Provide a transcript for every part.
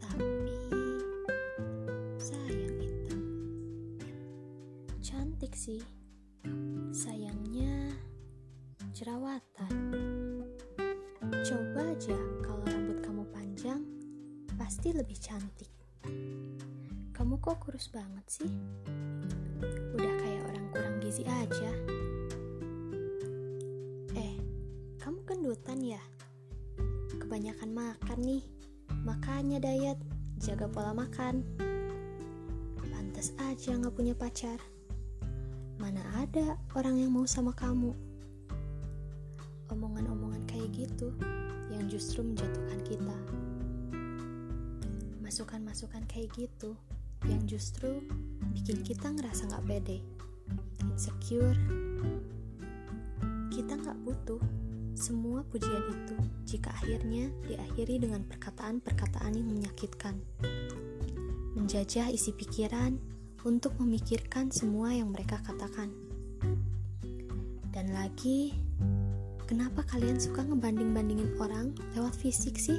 Tapi sayang itu Cantik sih. Sayangnya jerawatan. Coba aja kalau rambut kamu panjang, pasti lebih cantik. Kamu kok kurus banget sih? Udah kayak orang kurang gizi aja. Eh, kamu kendutan ya? Kebanyakan makan nih. Makanya diet, jaga pola makan. Pantas aja nggak punya pacar. Mana ada orang yang mau sama kamu? Omongan-omongan kayak gitu yang justru menjatuhkan kita. Masukan-masukan kayak gitu yang justru bikin kita ngerasa nggak pede, insecure. Kita nggak butuh semua pujian itu jika akhirnya diakhiri dengan perkataan-perkataan yang menyakitkan. Menjajah isi pikiran untuk memikirkan semua yang mereka katakan. Dan lagi, kenapa kalian suka ngebanding-bandingin orang lewat fisik sih?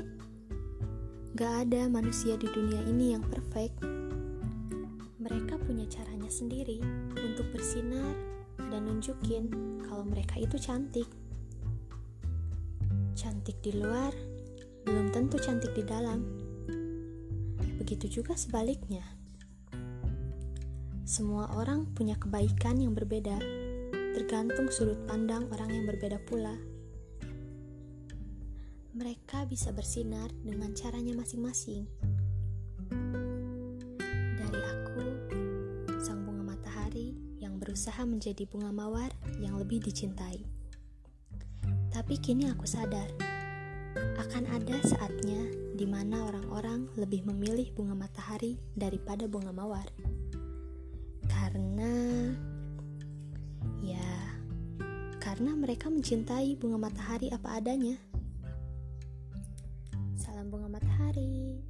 Gak ada manusia di dunia ini yang perfect. Mereka punya caranya sendiri untuk bersinar dan nunjukin kalau mereka itu cantik. Cantik di luar belum tentu cantik di dalam. Begitu juga sebaliknya. Semua orang punya kebaikan yang berbeda, tergantung sudut pandang orang yang berbeda pula. Mereka bisa bersinar dengan caranya masing-masing. Dari aku, sang bunga matahari yang berusaha menjadi bunga mawar yang lebih dicintai. Tapi kini aku sadar, akan ada saatnya di mana orang-orang lebih memilih bunga matahari daripada bunga mawar. Karena ya, karena mereka mencintai bunga matahari apa adanya. Salam bunga matahari.